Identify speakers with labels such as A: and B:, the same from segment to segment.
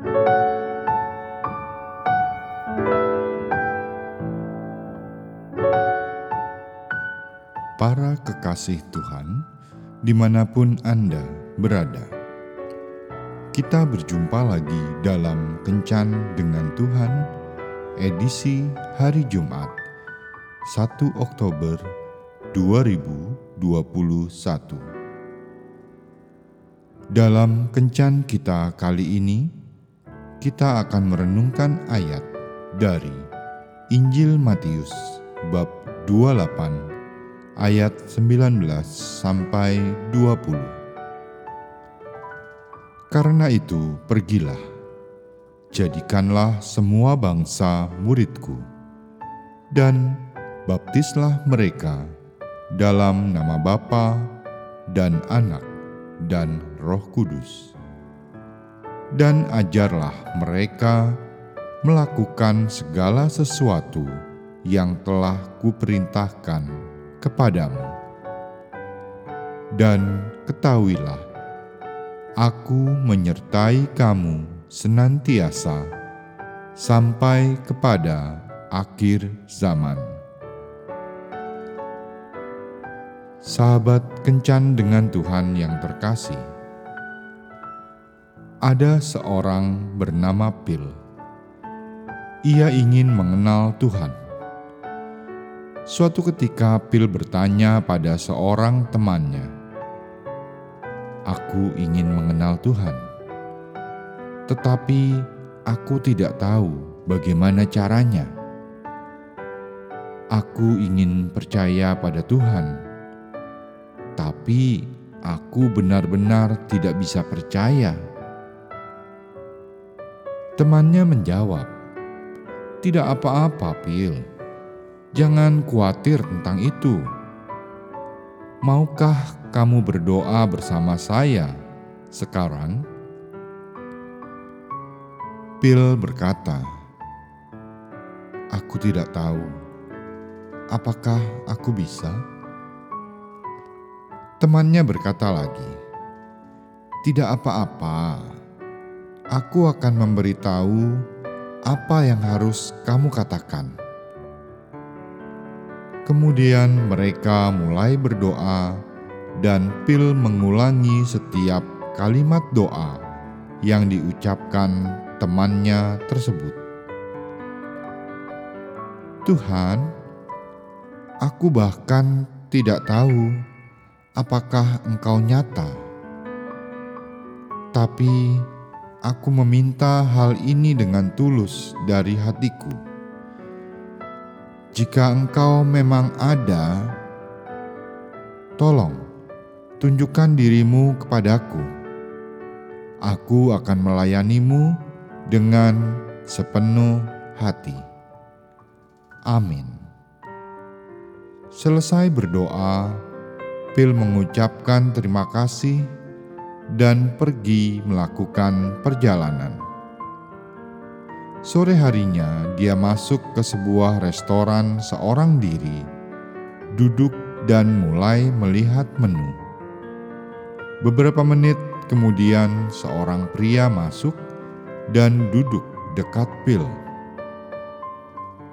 A: Para kekasih Tuhan, di mana pun Anda berada, kita berjumpa lagi dalam Kencan dengan Tuhan, edisi hari Jumat, 1 Oktober 2021. Dalam Kencan kita kali ini, kita akan merenungkan ayat dari Injil Matius bab 28 ayat 19 sampai 20. Karena itu, pergilah, jadikanlah semua bangsa muridku, dan baptislah mereka dalam nama Bapa dan Anak dan Roh Kudus. Dan ajarlah mereka melakukan segala sesuatu yang telah kuperintahkan kepadamu. Dan ketahuilah, aku menyertai kamu senantiasa sampai kepada akhir zaman. Sahabat kencan dengan Tuhan yang terkasih, ada seorang bernama Pil. Ia ingin mengenal Tuhan. Suatu ketika, Pil bertanya pada seorang temannya, "Aku ingin mengenal Tuhan, tetapi aku tidak tahu bagaimana caranya. Aku ingin percaya pada Tuhan." tapi aku benar-benar tidak bisa percaya. Temannya menjawab, "Tidak apa-apa, Pil. Jangan khawatir tentang itu. Maukah kamu berdoa bersama saya sekarang?" Pil berkata, "Aku tidak tahu. Apakah aku bisa?" Temannya berkata lagi, "Tidak apa-apa, aku akan memberitahu apa yang harus kamu katakan." Kemudian mereka mulai berdoa, dan Pil mengulangi setiap kalimat doa yang diucapkan temannya tersebut. Tuhan, aku bahkan tidak tahu apakah engkau nyata? Tapi aku meminta hal ini dengan tulus dari hatiku. Jika engkau memang ada, tolong tunjukkan dirimu kepadaku. Aku akan melayanimu dengan sepenuh hati. Amin. Selesai berdoa, Pil mengucapkan terima kasih dan pergi melakukan perjalanan. Sore harinya, dia masuk ke sebuah restoran seorang diri, duduk dan mulai melihat menu. Beberapa menit kemudian, seorang pria masuk dan duduk dekat Pil.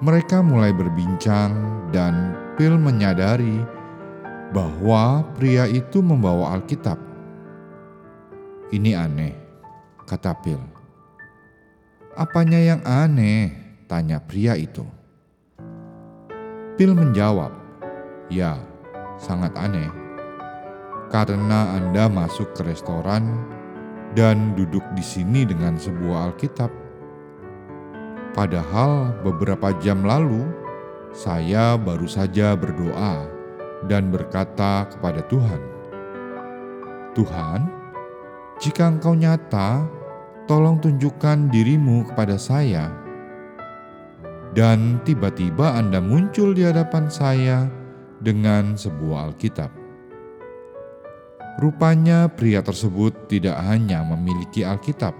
A: Mereka mulai berbincang, dan Pil menyadari bahwa pria itu membawa Alkitab. Ini aneh, kata Phil. Apanya yang aneh? Tanya pria itu. Phil menjawab, Ya, sangat aneh. Karena Anda masuk ke restoran dan duduk di sini dengan sebuah Alkitab. Padahal beberapa jam lalu saya baru saja berdoa dan berkata kepada Tuhan, "Tuhan, jika Engkau nyata, tolong tunjukkan dirimu kepada saya." Dan tiba-tiba Anda muncul di hadapan saya dengan sebuah Alkitab. Rupanya pria tersebut tidak hanya memiliki Alkitab,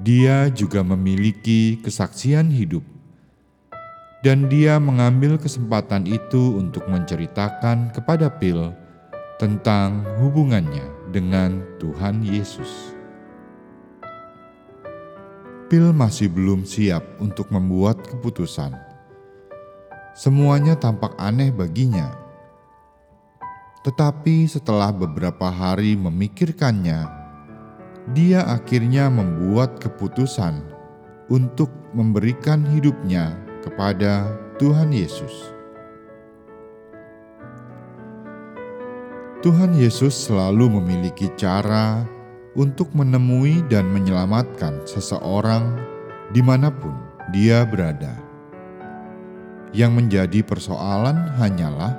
A: dia juga memiliki kesaksian hidup dan dia mengambil kesempatan itu untuk menceritakan kepada Phil tentang hubungannya dengan Tuhan Yesus. Phil masih belum siap untuk membuat keputusan. Semuanya tampak aneh baginya. Tetapi setelah beberapa hari memikirkannya, dia akhirnya membuat keputusan untuk memberikan hidupnya kepada Tuhan Yesus. Tuhan Yesus selalu memiliki cara untuk menemui dan menyelamatkan seseorang di mana pun dia berada. Yang menjadi persoalan hanyalah,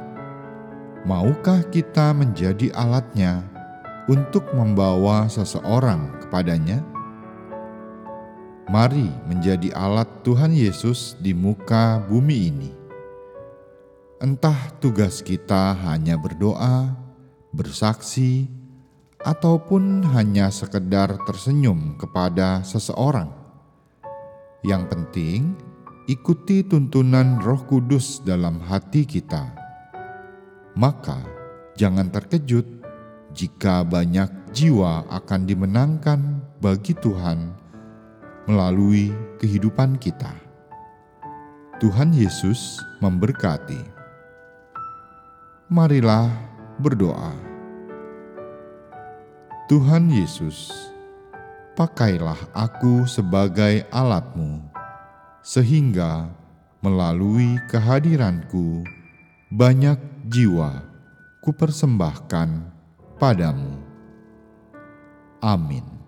A: maukah kita menjadi alatnya untuk membawa seseorang kepadanya? Mari menjadi alat Tuhan Yesus di muka bumi ini. Entah tugas kita hanya berdoa, bersaksi, ataupun hanya sekedar tersenyum kepada seseorang. Yang penting, ikuti tuntunan Roh Kudus dalam hati kita. Maka, jangan terkejut jika banyak jiwa akan dimenangkan bagi Tuhan melalui kehidupan kita. Tuhan Yesus memberkati. Marilah berdoa. Tuhan Yesus, pakailah aku sebagai alatmu, sehingga melalui kehadiranku banyak jiwa kupersembahkan padamu. Amin.